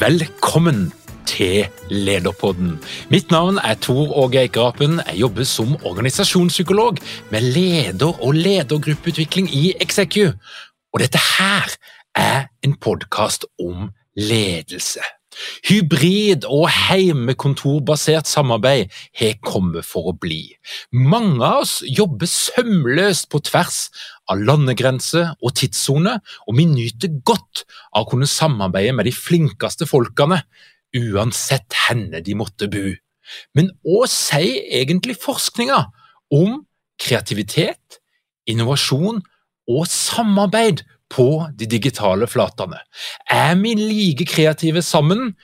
Velkommen til Lederpodden. Mitt navn er Tor Åge Eikerapen. Jeg jobber som organisasjonspsykolog med leder- og ledergruppeutvikling i Execu. Og dette her er en podkast om ledelse. Hybrid- og heimekontorbasert samarbeid har kommet for å bli. Mange av oss jobber sømløst på tvers av landegrenser og tidssoner, og vi nyter godt av å kunne samarbeide med de flinkeste folkene, uansett henne de måtte bo. Men hva sier egentlig forskninga om kreativitet, innovasjon og samarbeid på de digitale flatene. Er vi like kreative sammen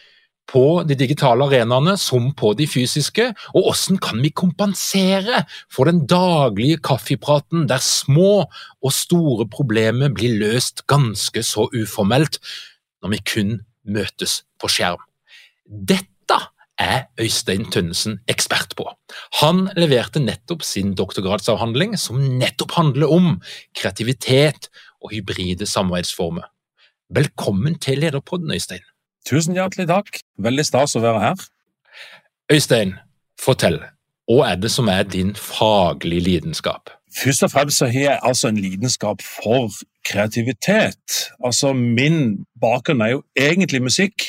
på de digitale arenaene som på de fysiske, og hvordan kan vi kompensere for den daglige kaffepraten der små og store problemer blir løst ganske så uformelt når vi kun møtes på skjerm? Dette er Øystein Tønnesen ekspert på. Han leverte nettopp sin doktorgradsavhandling som nettopp handler om kreativitet og hybride samarbeidsformer. Velkommen til Lederpodden, Øystein. Tusen hjertelig takk. Veldig stas å være her. Øystein, fortell. Hva er det som er din faglige lidenskap? Først og fremst så har jeg altså en lidenskap for kreativitet. Altså Min bakgrunn er jo egentlig musikk.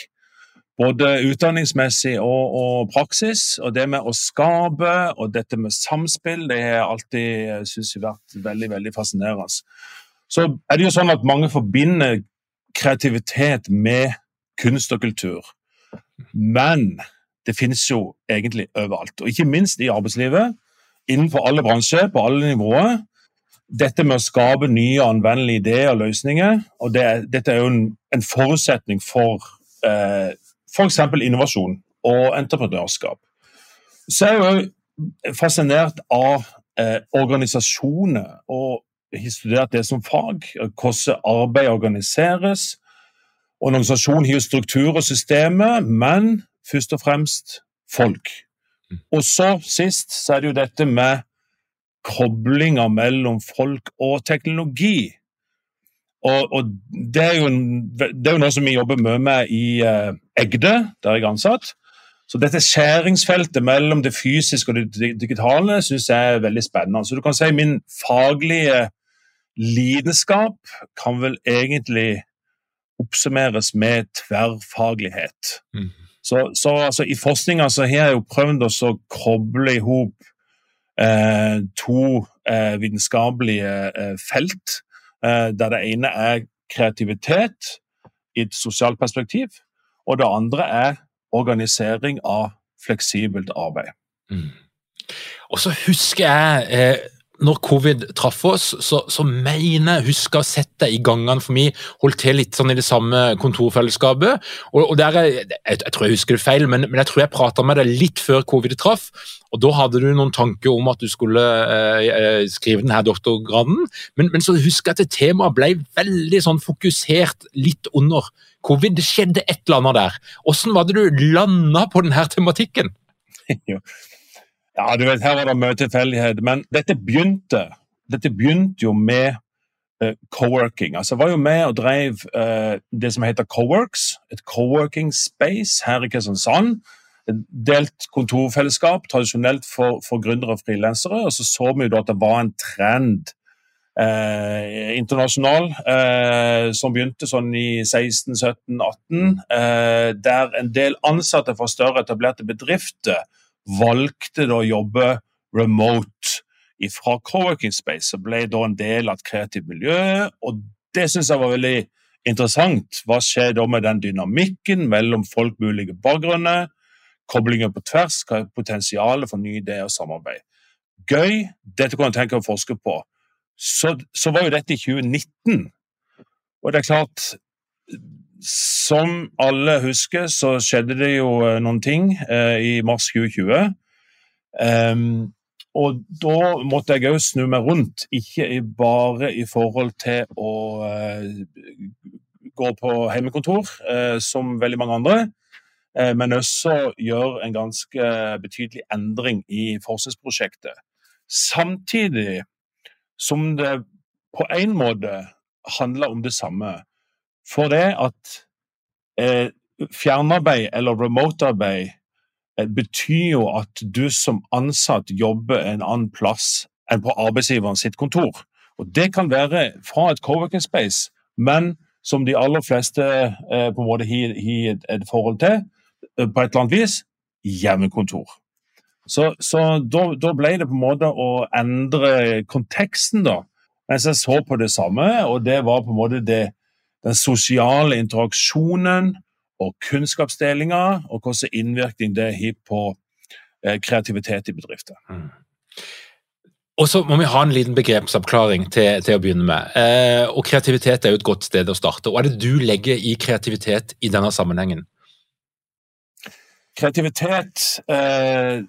Både utdanningsmessig og, og, praksis. Og det med å skape og dette med samspill det har jeg alltid syntes vært veldig veldig fascinerende. Så er det jo sånn at mange forbinder kreativitet med kunst og kultur. Men det finnes jo egentlig overalt, og ikke minst i arbeidslivet. Innenfor alle bransjer, på alle nivåer. Dette med å skape nye anvendelige ideer og løsninger, og det, dette er jo en, en forutsetning for eh, f.eks. innovasjon og entreprenørskap. Så er jeg jo fascinert av eh, organisasjoner og har studert det som fag, hvordan arbeid organiseres. Organisasjonen har jo struktur og systemer, men først og fremst folk. Mm. Og så sist så er det jo dette med koblinger mellom folk og teknologi. Og, og det, er jo, det, er jo noe som vi jobber mye med i eh, Egde, der jeg er ansatt. Så dette skjæringsfeltet mellom det fysiske og det digitale synes jeg er veldig spennende. Så du kan si min faglige lidenskap kan vel egentlig oppsummeres med tverrfaglighet. Mm. Så, så altså, I forskninga har jeg jo prøvd å koble i hop eh, to eh, vitenskapelige eh, felt, eh, der det ene er kreativitet i et sosialt perspektiv, og det andre er organisering av fleksibelt arbeid. Mm. Og så husker jeg eh, når covid traff oss, så, så mener jeg husker å ha sett deg i gangene, for vi holdt til litt sånn i det samme kontorfellesskapet. og, og der jeg, jeg, jeg, tror jeg husker det feil, men, men jeg tror jeg prata med deg litt før covid traff. og Da hadde du noen tanker om at du skulle eh, eh skrive denne doktorgraden. Men, men, så husker jeg at temaet ble veldig sånn fokusert litt under covid. Det skjedde et eller annet der. Hvordan var det du landa på denne tematikken? Ja, du vet, Her var det mye tilfeldighet. Men dette begynte, dette begynte jo med uh, co-working. Altså, Jeg var jo med og drev uh, det som heter Coworks, et co-working space her i Kristiansand. Delt kontorfellesskap, tradisjonelt for, for gründere og frilansere. Og så så vi jo at det var en trend eh, internasjonal eh, som begynte sånn i 16, 17, 18, eh, der en del ansatte fra større etablerte bedrifter valgte da å jobbe remote fra co-working space, og ble da en del av et kreativt miljø. og Det syns jeg var veldig interessant. Hva skjer da med den dynamikken mellom folk med ulike bakgrunner? Koblinger på tvers, hva er potensialet for nye ideer og samarbeid? Gøy, dette kan jeg tenke å forske på. Så, så var jo dette i 2019. Og det er klart som alle husker, så skjedde det jo eh, noen ting eh, i mars 2020. Um, ehm, og da måtte jeg òg snu meg rundt, ikke bare i forhold til å eh, gå på hjemmekontor, eh, som veldig mange andre, uh, men også gjøre en ganske betydelig endring i forskningsprosjektet. Samtidig som det på en måte handler om det samme. For det at eh, fjernarbeid eller remote-arbeid eh, betyr jo at du som ansatt jobber en annen plass enn på arbeidsgiveren sitt kontor. Og Det kan være fra et co-working space, men som de aller fleste eh, på en måte har, et, et, forhold til, eh, på et eller annet vis hjemmekontor. Så, så da, da, ble det på en måte å endre konteksten, da. Mens jeg så på det samme, og det var på en måte det den sosiale interaksjonen og kunnskapsdelinga, og hvilken innvirkning det har på eh, kreativitet i bedrifter. Mm. Og så må vi ha en liten begrepsoppklaring til, til å begynne med. Eh, og Kreativitet er jo et godt sted å starte. Hva er det du legger i kreativitet i denne sammenhengen? Kreativitet eh,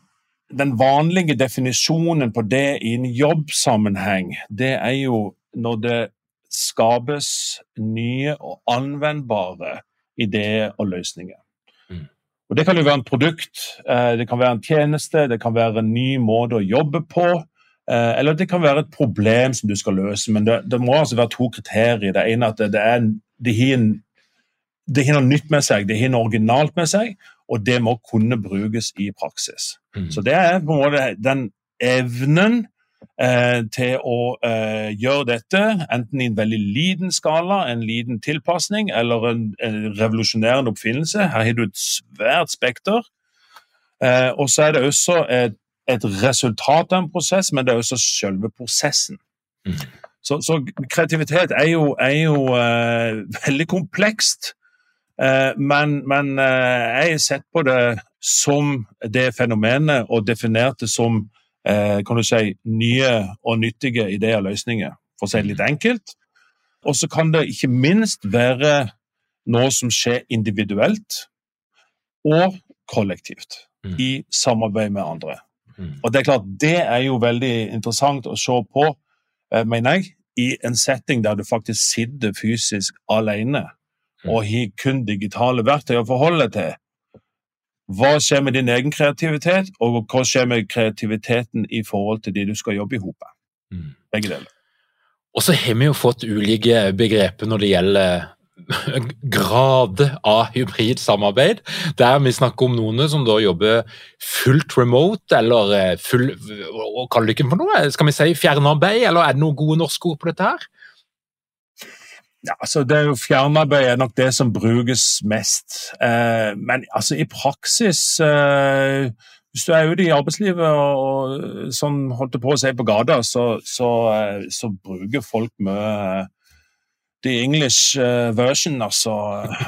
Den vanlige definisjonen på det i en jobbsammenheng, det er jo når det skapes nye og anvendbare ideer og løsninger. Mm. Og Det kan jo være en produkt, eh, det kan være en tjeneste, det kan være en ny måte å jobbe på. Eh, eller det kan være et problem som du skal løse. Men det, det må altså være to kriterier. Det ene er at det, det, er, det, har, det har noe nytt med seg, det har noe originalt med seg, og det må kunne brukes i praksis. Mm. Så det er på en måte den evnen eh, til å eh, gjøre dette, enten i en veldig liten skala, en liten tilpasning, eller en, en revolusjonerende oppfinnelse. Her har du et svært spekter. Eh, og så er det også et, et, resultat av en prosess, men det er også selve prosessen. Mm. Så, så, kreativitet er jo, er jo uh, veldig komplekst. Uh, men, men uh, jeg har sett på det som det fenomenet og definert det som eh, kan du si, nye og nyttige ideer og løsninger, for å si det litt enkelt. Og så kan det ikke minst være noe som skjer individuelt og kollektivt, mm. i samarbeid med andre. Mm. Og Det er klart, det er jo veldig interessant å se på, eh, mener jeg, i en setting der du faktisk sitter fysisk alene mm. og har kun digitale verktøy å forholde til. Hva skjer med din egen kreativitet, og hva skjer med kreativiteten i forhold til de du skal jobbe i hop mm. Begge deler. Og så har vi jo fått ulike begreper når det gjelder grad av hybridsamarbeid. Der vi snakker om noen som da jobber fullt remote, eller eh, full Hva kaller du ikke for noe? Skal vi si fjernarbeid, eller er det noen gode norske ord på dette her? Ja, altså det er Fjernarbeid er nok det som brukes mest. Eh, men altså i praksis eh, Hvis du er ute i arbeidslivet og, og sånn holdt på å si på gata, så, så, eh, så bruker folk mye the English uh, version, altså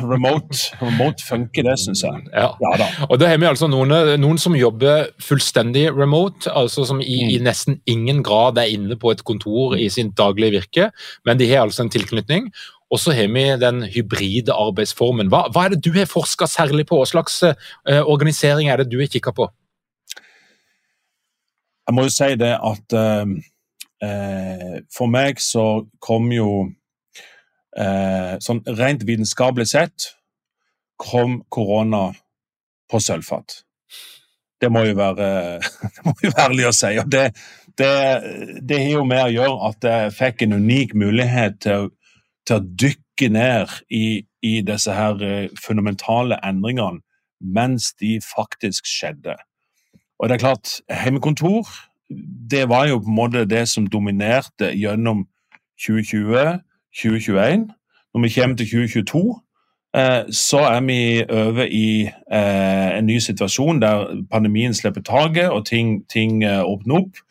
remote, remote funker, det syns jeg. Ja. Ja da. Og da har vi altså noen, noen som jobber fullstendig remote, altså som i, Mm. i nesten ingen grad er inne på et kontor i sin daglige virke, men de har altså en tilknytning. Og så har vi den hybride arbeidsformen. Hva, hva er det du har forska særlig på? Hva slags uh, organisering er det du har kikka på? Jeg må jo si det at uh, uh, for meg så kom jo eh, Sånn rent vitenskapelig sett kom korona på sølvfat. Det må jo være, det må jo være ærlig å si. Og det, det, det har jo med å gjøre at jeg fikk en unik mulighet til, til å dykke ned i, i disse her eh, fundamentale endringene mens de faktisk skjedde. Og det er klart, hjemmekontor det var jo på en måte det som dominerte gjennom 2020-2021. Når vi kommer til 2022, eh, så er vi over i eh, en ny situasjon der pandemien slipper taket og ting, ting eh, åpner opp.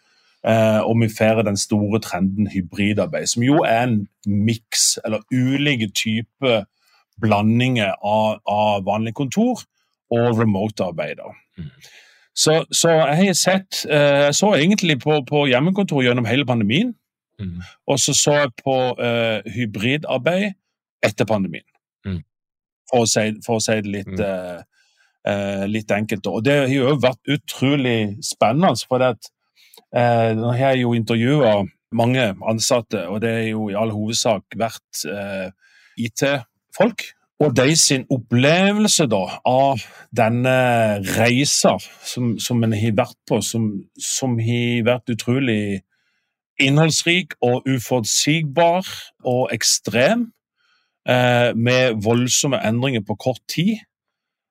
Og vi får den store trenden hybridarbeid, som jo er en miks, eller ulike typer blandinger av, av vanlig kontor og remote-arbeid. Så, så jeg har sett Jeg så egentlig på, på hjemmekontor gjennom hele pandemien. Mm. Og så så jeg på uh, hybridarbeid etter pandemien. Mm. For, å si, for å si det litt, Mm. uh, litt enkelt. Og det har jo vært utrolig spennende. For det eh, nå har jeg jo intervjua mange ansatte, og det er jo i all hovedsak vært IT-folk. Og de sin opplevelse da av denne reisa som, som en har vært på, som, som har vært utrolig innholdsrik og uforutsigbar og ekstrem, eh, med voldsomme endringer på kort tid.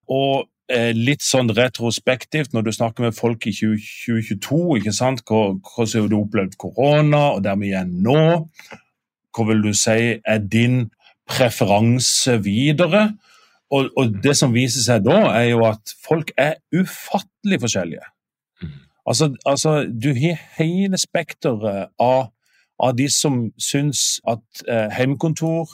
Og eh, litt sånn retrospektivt, når du snakker med folk i 20, 2022, ikke sant? Hvordan har du opplevd korona, og der vi er nå? Hva vil du si er din preferanse videre? Og, og det som viser seg da, er jo at folk er ufattelig forskjellige. Altså, altså du har hele spekteret av, av de som syns at eh, heimkontor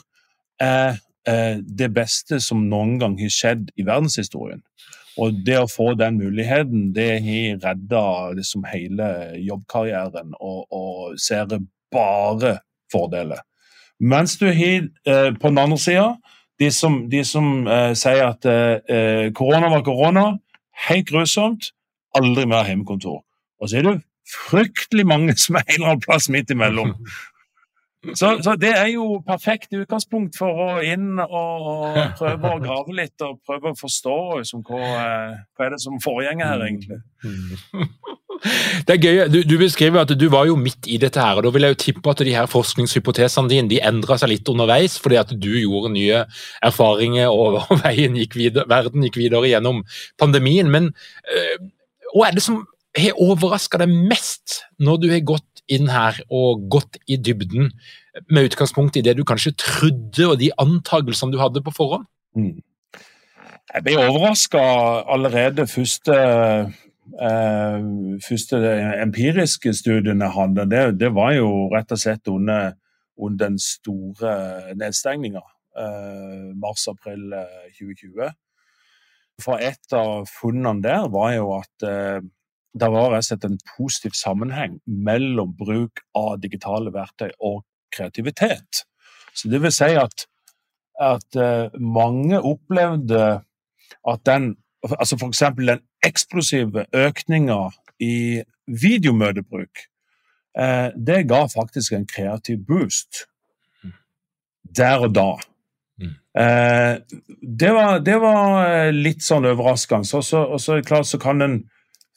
er eh, det beste som noen gang har skjedd i verdenshistorien. Og det å få den muligheten, det har redda liksom hele jobbkarrieren, og, og ser bare fordeler. Mens du har eh, på den andre sida de som, de som eh, sier at eh, eh, korona var korona, helt grusomt, aldri mer hjemmekontor. Og så er det fryktelig mange som er en eller annen plass midt imellom. Så, så det er jo perfekt utgangspunkt for å inn og, og prøve å grave litt og prøve å forstå liksom, hva, eh, hva er det som foregjenger her, egentlig. Det er gøy. Du, du beskriver at du var jo midt i dette her, og da vil jeg jo tippe at de her forskningshypotesene dine de endra seg litt underveis, fordi at du gjorde nye erfaringer og, og gikk videre, verden gikk videre gjennom pandemien. Men øh, hva er det som har overraska deg mest når du har gått inn her og gått i dybden, med utgangspunkt i det du kanskje trodde og de antakelsene du hadde på forhånd? Mm. Jeg ble overraska allerede første, eh, første empiriske studien jeg hadde. Det, det var jo rett og slett under, under den store nedstengninga. Eh, Mars-april 2020. For et av funnene der var jo at eh, det var rett en positiv sammenheng mellom bruk av digitale verktøy og kreativitet. Så det vil si at, at eh, mange opplevde at den altså eksempel den eksplosive økninga i videomøtebruk, eh, det ga faktisk en kreativ boost. Der og da. Mm. Eh, det, var, det var eh, litt sånn overraskende. Og så, og så, klart, så kan en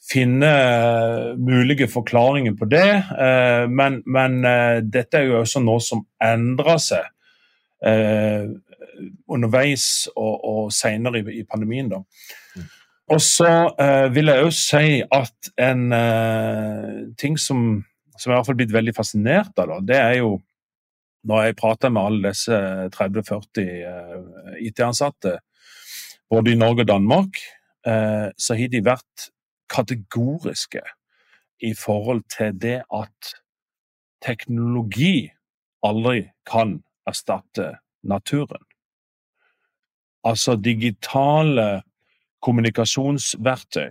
finne eh, mulige forklaringer på det, eh, men, men dette er jo også noe som endrer seg eh, underveis og, og senere i, i pandemien. Da. Og så eh, vil jeg òg si at en eh, ting som, som jeg har blitt veldig fascinert av, da, det er jo når jeg prater med alle disse 30-40 eh, IT-ansatte, både i Norge og Danmark, eh, så har de vært kategoriske i forhold til det at teknologi aldri kan erstatte naturen. Altså digitale kommunikasjonsverktøy,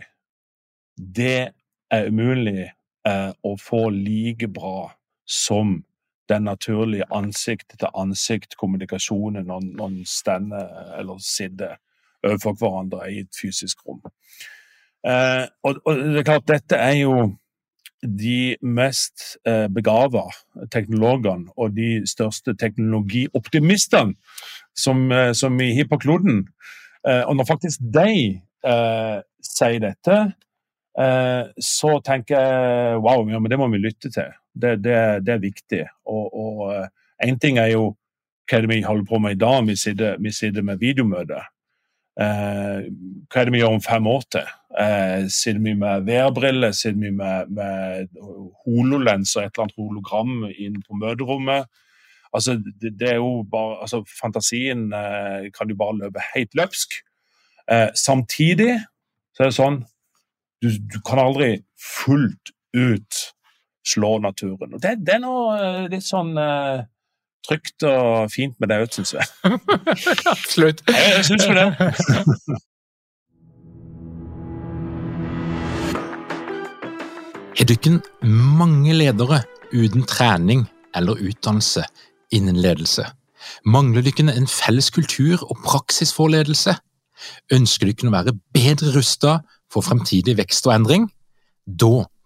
det er umulig eh, å få like bra som den naturlige ansikt-til-ansikt-kommunikasjonen når man stender eller sitter overfor hverandre i et fysisk rom. Eh, og, og, det er klart, dette er jo de mest eh, begava teknologene og de største teknologioptimistene som, eh, som vi har på kloden. Eh, og når faktisk de eh, sier dette, eh, så tenker jeg wow, ja, men det må vi lytte til. Det, det, det er viktig. Og én eh, ting er jo hva er det vi holder på med i dag, vi sitter, vi sitter med videomøte. Eh, hva er det vi gjør om fem år til? Eh, sitter vi med VR-briller? Sitter vi med, med hololens og et eller annet hologram inn på møterommet? Altså, det, det er jo bare, altså, Fantasien eh, kan jo bare løpe helt løpsk. Eh, samtidig så er det sånn du, du, kan aldri fullt ut slå naturen. Og Det, det er noe eh, litt sånn uh, trygt og fint med det òg, syns jeg. Absolutt. Jeg, jeg syns det. Har dere mange ledere uten trening eller utdannelse innen ledelse? Mangler dere en felles kultur og praksis for ledelse? Ønsker dere å være bedre rustet for fremtidig vekst og endring? Da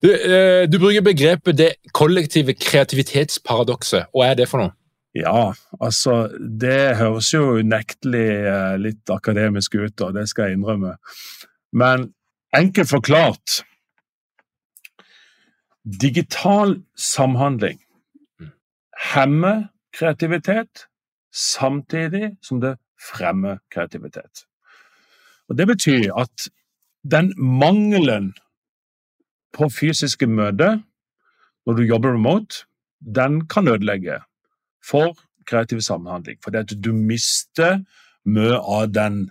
Du, eh, du, bruker begrepet det kollektive kreativitetsparadokset. Hva er det for noe? Ja, altså Det høres jo unektelig eh, litt akademisk ut, og det skal jeg innrømme. Men enkelt forklart Digital samhandling hemmer kreativitet samtidig som det fremmer kreativitet. Og Det betyr at den mangelen på fysiske møter når du jobber remote, den kan ødelegge for kreativ samhandling. Fordi at du mister mye av den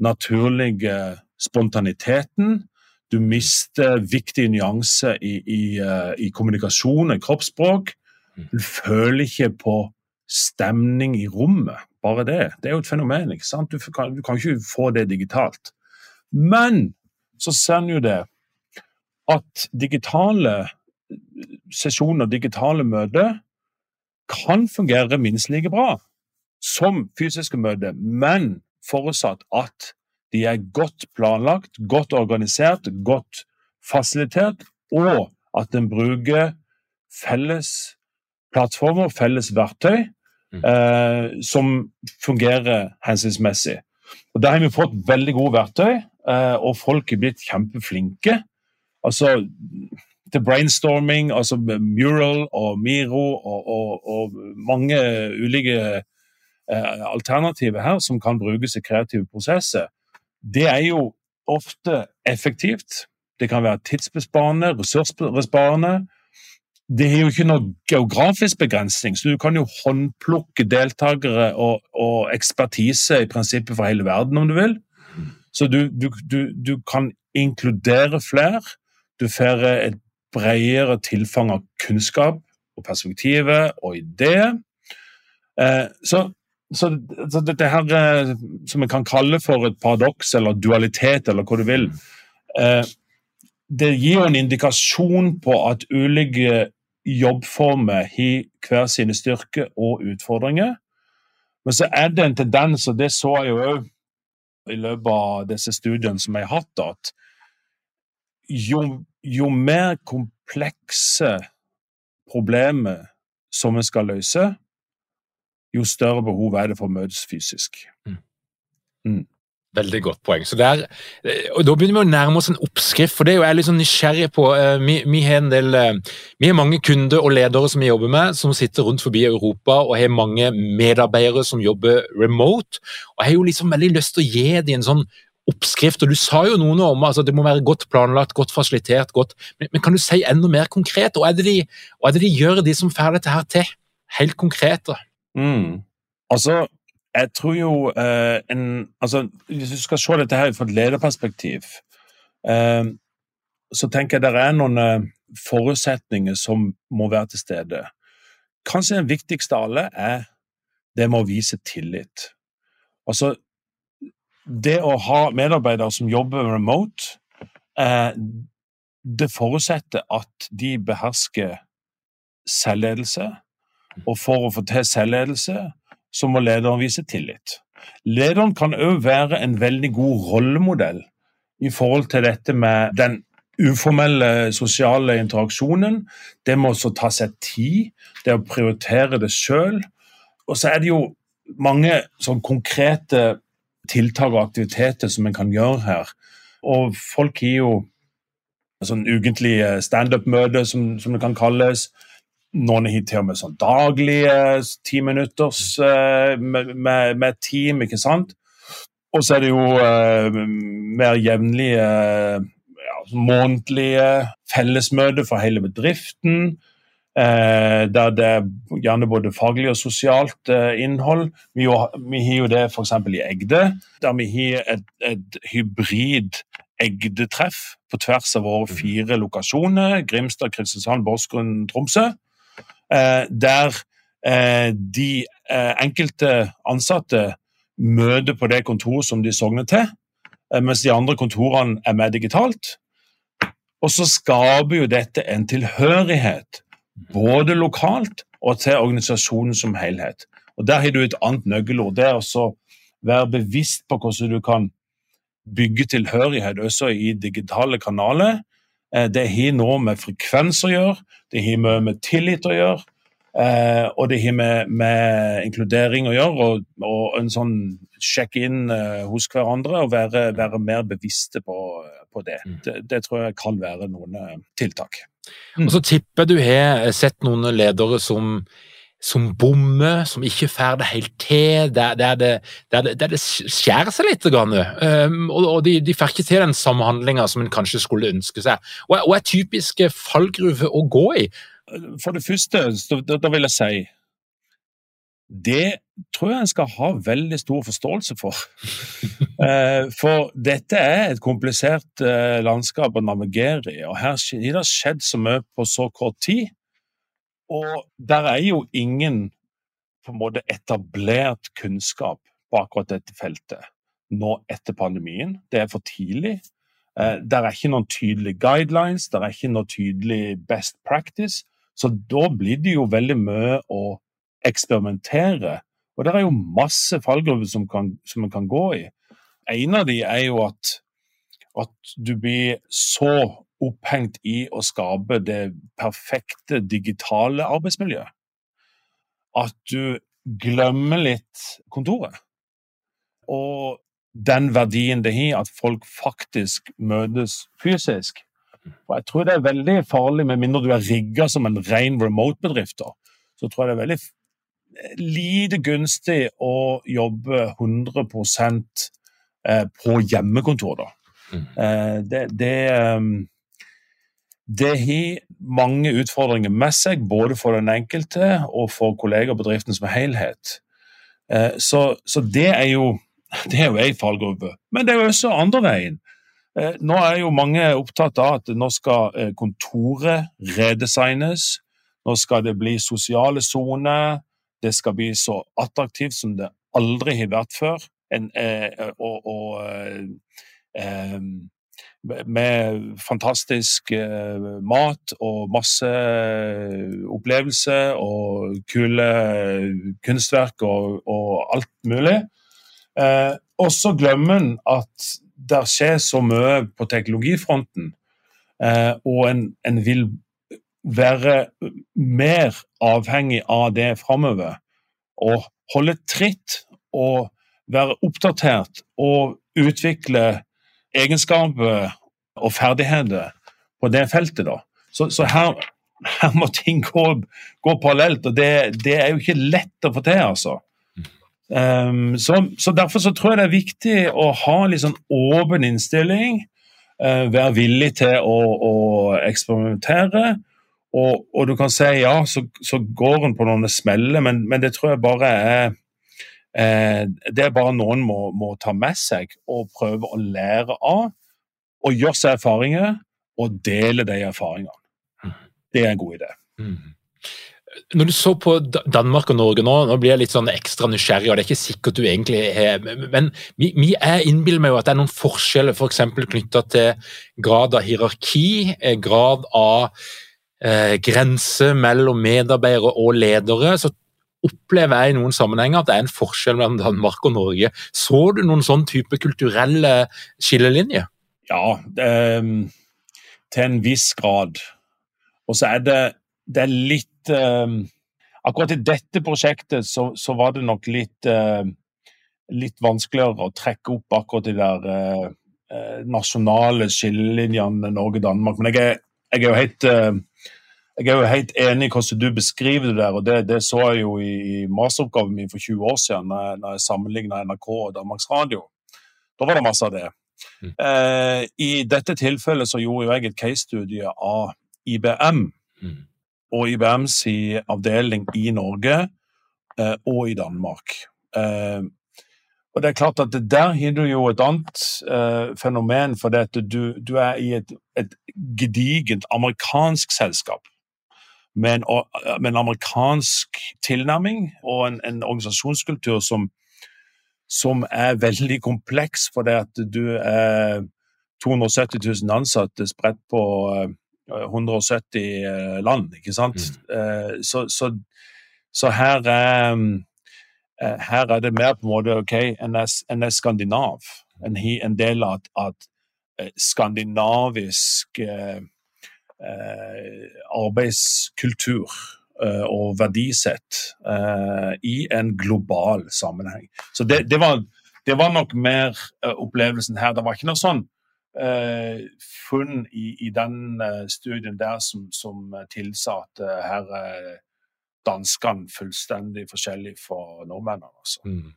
naturlige spontaniteten. Du mister viktige nyanser i, i, eh, i kommunikasjon og kroppsspråk. Mm. Du føler ikke på stemning i rommet. Bare det. Det er jo et fenomen. ikke sant? Du kan, du kan ikke få det digitalt. Men så ser en jo det at digitale sesjoner, digitale møter, kan fungere minst like bra som fysiske møter, men forutsatt at de er godt planlagt, godt organisert, godt fasilitert, og at en bruker felles plattformer, felles verktøy, mm. eh, som fungerer hensiktsmessig. Og Der har vi fått veldig gode verktøy, eh, og folk er blitt kjempeflinke Altså til brainstorming, altså Mural og Miro og, og, og mange ulike eh, alternativer her som kan brukes i kreative prosesser. Det er jo ofte effektivt. Det kan være tidsbesparende, ressursbesparende. Det er jo ikke noe geografisk begrensning, så du kan jo håndplukke deltakere og, og ekspertise i prinsippet for hele verden om du vil. Så du, du, du, du kan inkludere flere. Du får et bredere tilfang av kunnskap og perspektiver og ideer. Eh, så, så, så, dette her eh, som vi kan kalle for et paradoks eller dualitet, eller hva du vil, eh, det gir jo en indikasjon på at ulike jobbformer har hver sine styrker og utfordringer. Men så er det en tendens, og det så jeg jo òg i løpet av disse studiene som jeg har hatt, at jo jo mer komplekse problemer som vi skal løse, jo større behov er det for å møtes fysisk. Mm. Mm. Veldig godt poeng. Så der, eh, og Da begynner vi å nærme oss en oppskrift, for det er jo jeg litt sånn nysgjerrig på. Eh, vi, vi, har en del, eh, vi har mange kunder og ledere som vi jobber med, som sitter rundt forbi Europa, og har mange medarbeidere som jobber remote. og Jeg har jo liksom veldig lyst til å gi dem en sånn oppskrift, og Du sa jo noe om altså det må være godt planlagt, godt fasilitert. godt, men, men Kan du si enda mer konkret? Hva er det de, er det de gjør, de som får dette her til? Helt konkret. da. Mm. Altså, jeg tror jo eh, en, altså, Hvis du skal se dette her fra et lederperspektiv, eh, så tenker jeg det er noen eh, forutsetninger som må være til stede. Kanskje den viktigste av alle er det med å vise tillit. Altså, det å ha medarbeidere som jobber remote, eh, det forutsetter at de behersker selvledelse. Og for å få til selvledelse, så må lederen vise tillit. Lederen kan òg være en veldig god rollemodell i forhold til dette med den uformelle sosiale interaksjonen. Det må også ta seg tid, det å prioritere det sjøl. Og så er det jo mange sånn konkrete tiltak og aktiviteter som en kan gjøre her. Og folk har jo sånn ukentlige standup-møter, som, som, det kan kalles. Noen har til og med sånn daglige timinutters uh, med, med, med, team, ikke sant. Og så er det jo eh, mer jevnlige ja, månedlige fellesmøter for hele bedriften. Eh, der det er gjerne både faglig og sosialt eh, innhold. Vi, vi har jo det f.eks. i Egde, der vi har et, et hybrid Egde-treff på tvers av våre mm. fire lokasjoner. Grimstad, Kristiansand, Porsgrunn, Tromsø. Eh, der de enkelte ansatte møter på det kontoret som de sogner til, mens de andre kontorene er med digitalt. Og så skaper jo dette en tilhørighet både lokalt og til organisasjonen som helhet. Og Der har du et annet nøkkelord. Det er å være bevisst på hvordan du kan bygge tilhørighet også i digitale kanaler. Eh, det har noe med frekvens å gjøre, det har mye med tillit å gjøre. Eh, og det har med, med, inkludering å gjøre, og, og en sånn sjekke inn eh, hos hverandre og være, være mer bevisste på, på det. Mm. det. det. tror jeg kan være noen tiltak. Mm. Og så tipper du har sett noen ledere som som bommer, som ikke får det helt til, der, der, det, der, det, der det, skjærer seg litt. Um, og, og de, de, får ikke til den samhandlinga som en kanskje skulle ønske seg. Hva er typiske fallgruver å gå i? For det første, da, da vil jeg si det tror jeg en skal ha veldig stor forståelse for. Eh, for dette er et komplisert eh, landskap å navigere i, og her har det skjedd så mye på så kort tid. Og der er jo ingen på en måte etablert kunnskap på akkurat dette feltet nå etter pandemien. Det er for tidlig. Der det er ikke noen tydelige guidelines, det er ikke noe tydelig best practice. Så da blir det jo veldig mye å eksperimentere. Og det er jo masse fallgruver som, som man kan gå i. En av de er jo at, at du blir så opphengt i å skape det perfekte digitale arbeidsmiljøet at du glemmer litt kontoret. Og den verdien det har at folk faktisk møtes fysisk. Og jeg tror det er veldig farlig, med mindre du er rigga som en ren remote-bedrift, så tror jeg det er veldig lite gunstig å jobbe 100 eh, på hjemmekontor, da. Mm. Eh, det, det, ehm, det har mange utfordringer med seg, både for den enkelte og for kolleger og bedriften som helhet. Eh, så, så det er jo det er jo ei fallgruppe. Men det er jo også andre veien. Nå er jo mange opptatt av at nå skal kontoret redesignes. Nå skal det bli sosiale soner. Det skal bli så attraktivt som det aldri har vært før. En, eh, og, og eh, eh med fantastisk eh, mat og masse eh, opplevelser og kule kunstverk og, og alt mulig. Eh, og så glemmer en at det skjer så mye på teknologifronten, og en, en vil være mer avhengig av det framover. Og holde tritt og være oppdatert og utvikle egenskaper og ferdigheter på det feltet. da. Så, så her, her, må ting gå, gå parallelt, og det, det, er jo ikke lett å få til, altså. Um, så, så, Derfor så tror jeg det er viktig å ha litt sånn åpen innstilling. Uh, være villig til å, å eksperimentere. Og, og, du kan si ja, så, så går en på noen smeller, men, men, det tror jeg bare er eh, Det er bare noen må, må, ta med seg og prøve å lære av. Og gjøre seg erfaringer og dele de erfaringene. Mm. Det er en god idé. Mm. Når du så på Danmark og Norge nå, nå blir jeg litt sånn ekstra nysgjerrig, og det er ikke sikkert du egentlig er Men vi, vi er innbiller meg jo at det er noen forskjeller f.eks. For knytta til grad av hierarki, eh, grad av eh, grense mellom medarbeidere og ledere. så opplever jeg i noen sammenhenger at det er en forskjell mellom Danmark og Norge. Så du noen sånn type kulturelle skillelinjer? Ja, det, til en viss grad. Og så er det, det er litt uh, Akkurat i dette prosjektet så, så var det nok litt, uh, litt vanskeligere å trekke opp akkurat de der uh, nasjonale skillelinjene Norge-Danmark. Men jeg er, jeg er, jo helt jeg er jo helt enig i hvordan du beskriver det der, og det, det så jeg jo i, masteroppgaven min for 20 år siden, når jeg, sammenligna NRK og Danmarks Radio. Da var det masse av det. Mm. Eh, I dette tilfellet så gjorde jeg et case-studie av IBM mm. og IBMs avdeling i Norge eh, og i Danmark. Eh, og det er klart at Der har du jo et annet eh, fenomen, for at du, du er i et, et gedigent amerikansk selskap. Med en, med en, amerikansk tilnærming og en, en organisasjonskultur som som er veldig kompleks, fordi at du er 270 000 ansatte spredt på 170 eh, eh, land, ikke sant. Mm. Eh, så, så, så, her er her er det mer på en måte OK, en er, en er skandinav. En, en del av at skandinavisk arbeidskultur Eh, og verdisett uh, i en global sammenheng. Så det, det, var, det var, nok mer uh, opplevelsen her. Det var ikke noe sånn uh, funn i, i den studien der som, som tilsa at her er danskene fullstendig forskjellige fra nordmennene. Altså. Mm.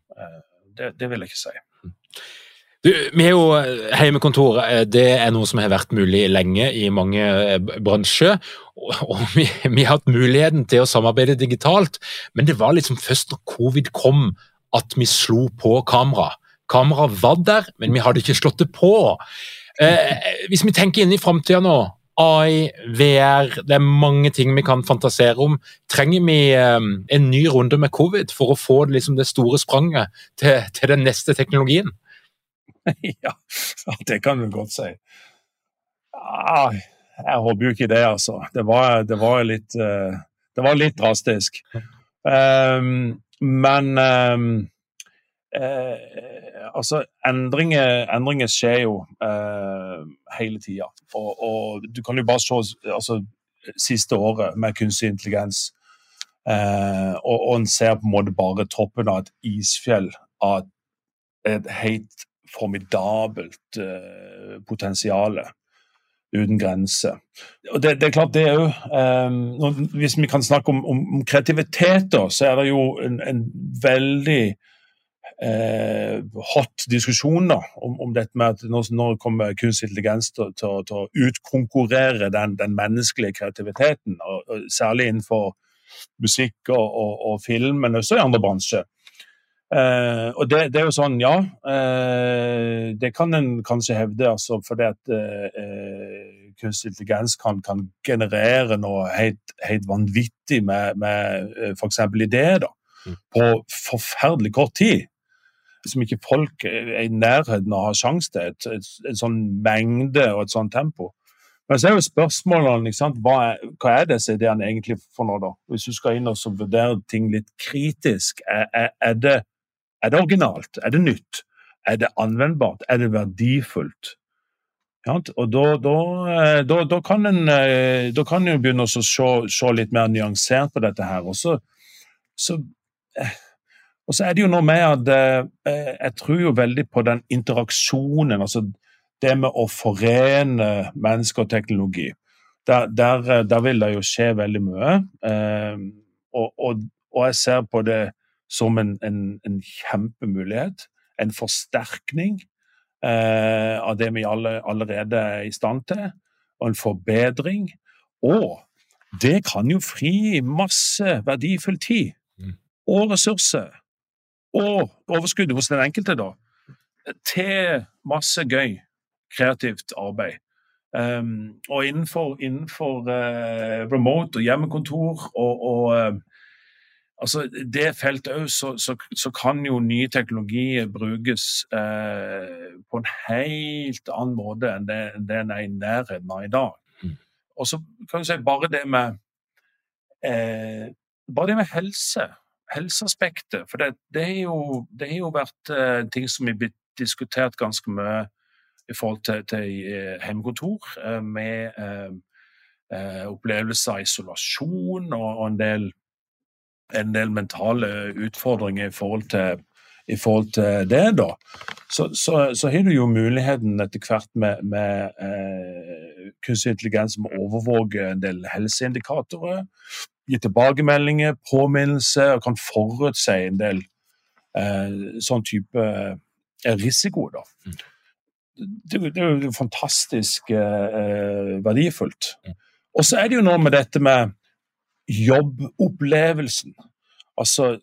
Det, det, vil jeg ikke si. Du, vi er jo Heimekontor det er noe som har vært mulig lenge i mange bransjer og vi, vi, har hatt muligheten til å samarbeide digitalt, men det var liksom først når covid kom at vi slo på kamera. Kamera var der, men vi hadde ikke slått det på. Eh, hvis vi tenker inn i framtida nå, AI, VR, det er mange ting vi kan fantasere om. Trenger vi eh, en ny runde med covid for å få liksom, det store spranget til, til den neste teknologien? Ja, det kan du godt si. Ah, jeg håper jo ikke det, altså. Det var, det var litt, uh, det var litt drastisk. Um, men um, uh, altså, endringer, endringer, skjer jo uh, hele tida. Og, og, du kan jo bare se altså, siste året med kunstig intelligens. og, og en ser på en måte bare toppen av et isfjell av et helt formidabelt uh, potensial uten grenser. Det, det, er klart det jo, um, Hvis vi kan snakke om, om, kreativitet, da, så er det jo en, en veldig uh, hot diskusjon da, om, om, dette med at nå, nå kommer kunstig intelligens til, til, til, å utkonkurrere den, den menneskelige kreativiteten. Og, og særlig innenfor musikk og, og, og film, men også i andre bransjer. Uh, og det, det, er jo sånn, ja. Uh, det kan en kanskje hevde, altså, fordi at uh, kunstig intelligens kan, kan, generere noe helt, helt vanvittig med, med f.eks. ideer da, mm. på forferdelig kort tid. Som ikke folk er i nærheten av å ha sjanse til. Et, et, et, sånn mengde og et sånt tempo. Men så er jo spørsmålene hva, er, hva er disse ideene egentlig for noe, da? Hvis du skal inn og vurdere ting litt kritisk, er, er, er det er det originalt? Er det nytt? Er det anvendbart? Er det verdifullt? Ja, og da, da, eh, da, da, kan en eh, da kan en begynne å se, se, litt mer nyansert på dette her. Og så, så, eh, Og så er det jo noe med at jeg tror jo veldig på den interaksjonen. altså Det med å forene menneske og teknologi. Der, der, der vil det jo skje veldig mye. Og, og, og, jeg ser på det som en, en, en kjempemulighet. En forsterkning eh, av det vi alle, allerede er i stand til. Og en forbedring. Og det kan jo fri masse verdifull tid mm. og ressurser og overskuddet hos den enkelte, da, til masse gøy, kreativt arbeid. Um, og innenfor, innenfor uh, remote og hjemmekontor og, og uh, altså det feltet òg, så, så, så, kan jo nye teknologier brukes eh, på en helt annen måte enn det, det en er i nærheten av i dag. Mm. Og så kan du si bare det med bare det med helse helseaspektet. For det, det, har jo, det har jo vært eh, ting som er blitt diskutert ganske mye i forhold til, til uh, hjemmekontor, uh, med opplevelser av isolasjon og, og en, del, en, del, mentale utfordringer i forhold til, i forhold til det. da. Så, så, så, har du jo muligheten etter hvert med, med eh, kunstig intelligens som overvåker en del helseindikatorer gi tilbakemeldinger, påminnelse og kan forutse en del eh, sånn type eh, risiko. Da. Mm. Det, det, er jo fantastisk eh, verdifullt. Mm. Og så er det jo noe med dette med jobbopplevelsen. Altså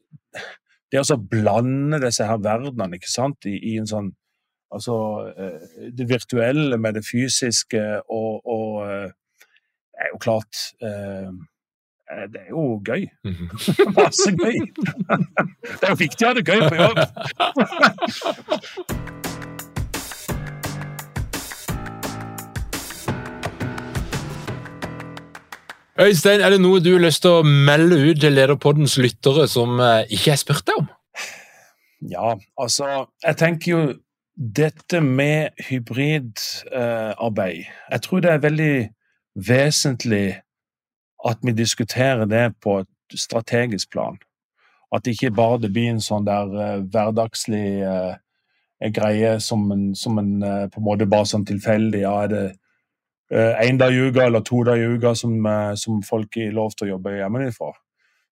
det å blande disse her verdenene ikke sant, I, i en sånn Altså eh, det virtuelle med det fysiske og, og eh, er jo klart eh, Eh, det er jo gøy. Mhm. Masse gøy. Det er jo viktig å ha det gøy på jobb. Øystein, er det noe du har lyst til å melde ut til Lederpoddens lyttere som eh, ikke er spurt deg om? Ja, altså Jeg tenker jo dette med hybridarbeid. Eh, jeg tror det er veldig vesentlig at vi diskuterer det på et strategisk plan. At det ikke bare det blir en sånn der eh, hverdagslig eh, greie som en, som en uh, på en måte bare sånn tilfeldig Ja, er det én dag i uka eller to dager i uka som, som folk er lov til å jobbe hjemmefra?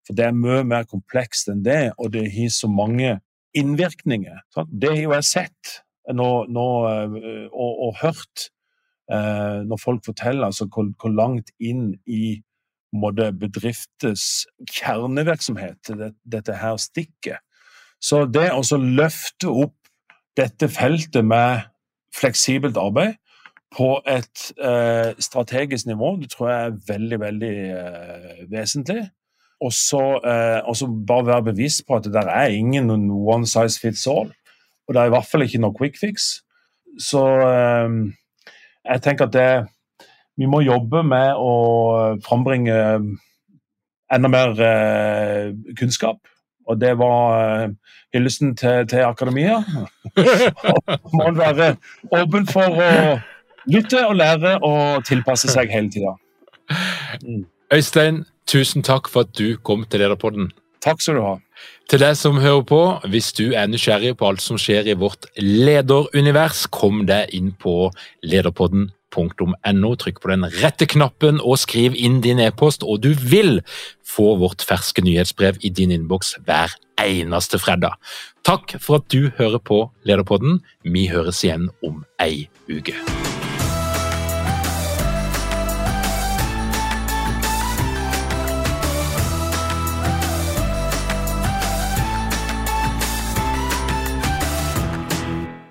For det er mye mer komplekst enn det, og det har så mange innvirkninger. Sant? Det har jo jeg sett nå, nå, og, og, hørt når folk forteller altså, hvor, hvor langt inn i måtte, bedrifters kjernevirksomhet, dette her stikket. Så det å løfte opp dette feltet med fleksibelt arbeid på et eh, strategisk nivå, det tror jeg er veldig, veldig eh, vesentlig. Og så eh, bare være bevisst på at det er ingen one size fits all. Og det er i hvert fall ikke noe quick fix. Så eh, jeg tenker at det vi må jobbe med å frambringe enda mer eh, kunnskap. Og det var eh, hyllesten til, til akademia. må en være åpen for å lytte og lære og tilpasse seg hele tida. Mm. Øystein, tusen takk for at du kom til Lederpodden. Takk skal du ha. Til deg som hører på, hvis du er nysgjerrig på alt som skjer i vårt lederunivers, kom deg inn på lederpodden .no. Trykk på den rette knappen og skriv inn din e-post, og du vil få vårt ferske nyhetsbrev i din innboks hver eneste fredag. Takk for at du hører på Lederpodden. Vi høres igjen om ei uke.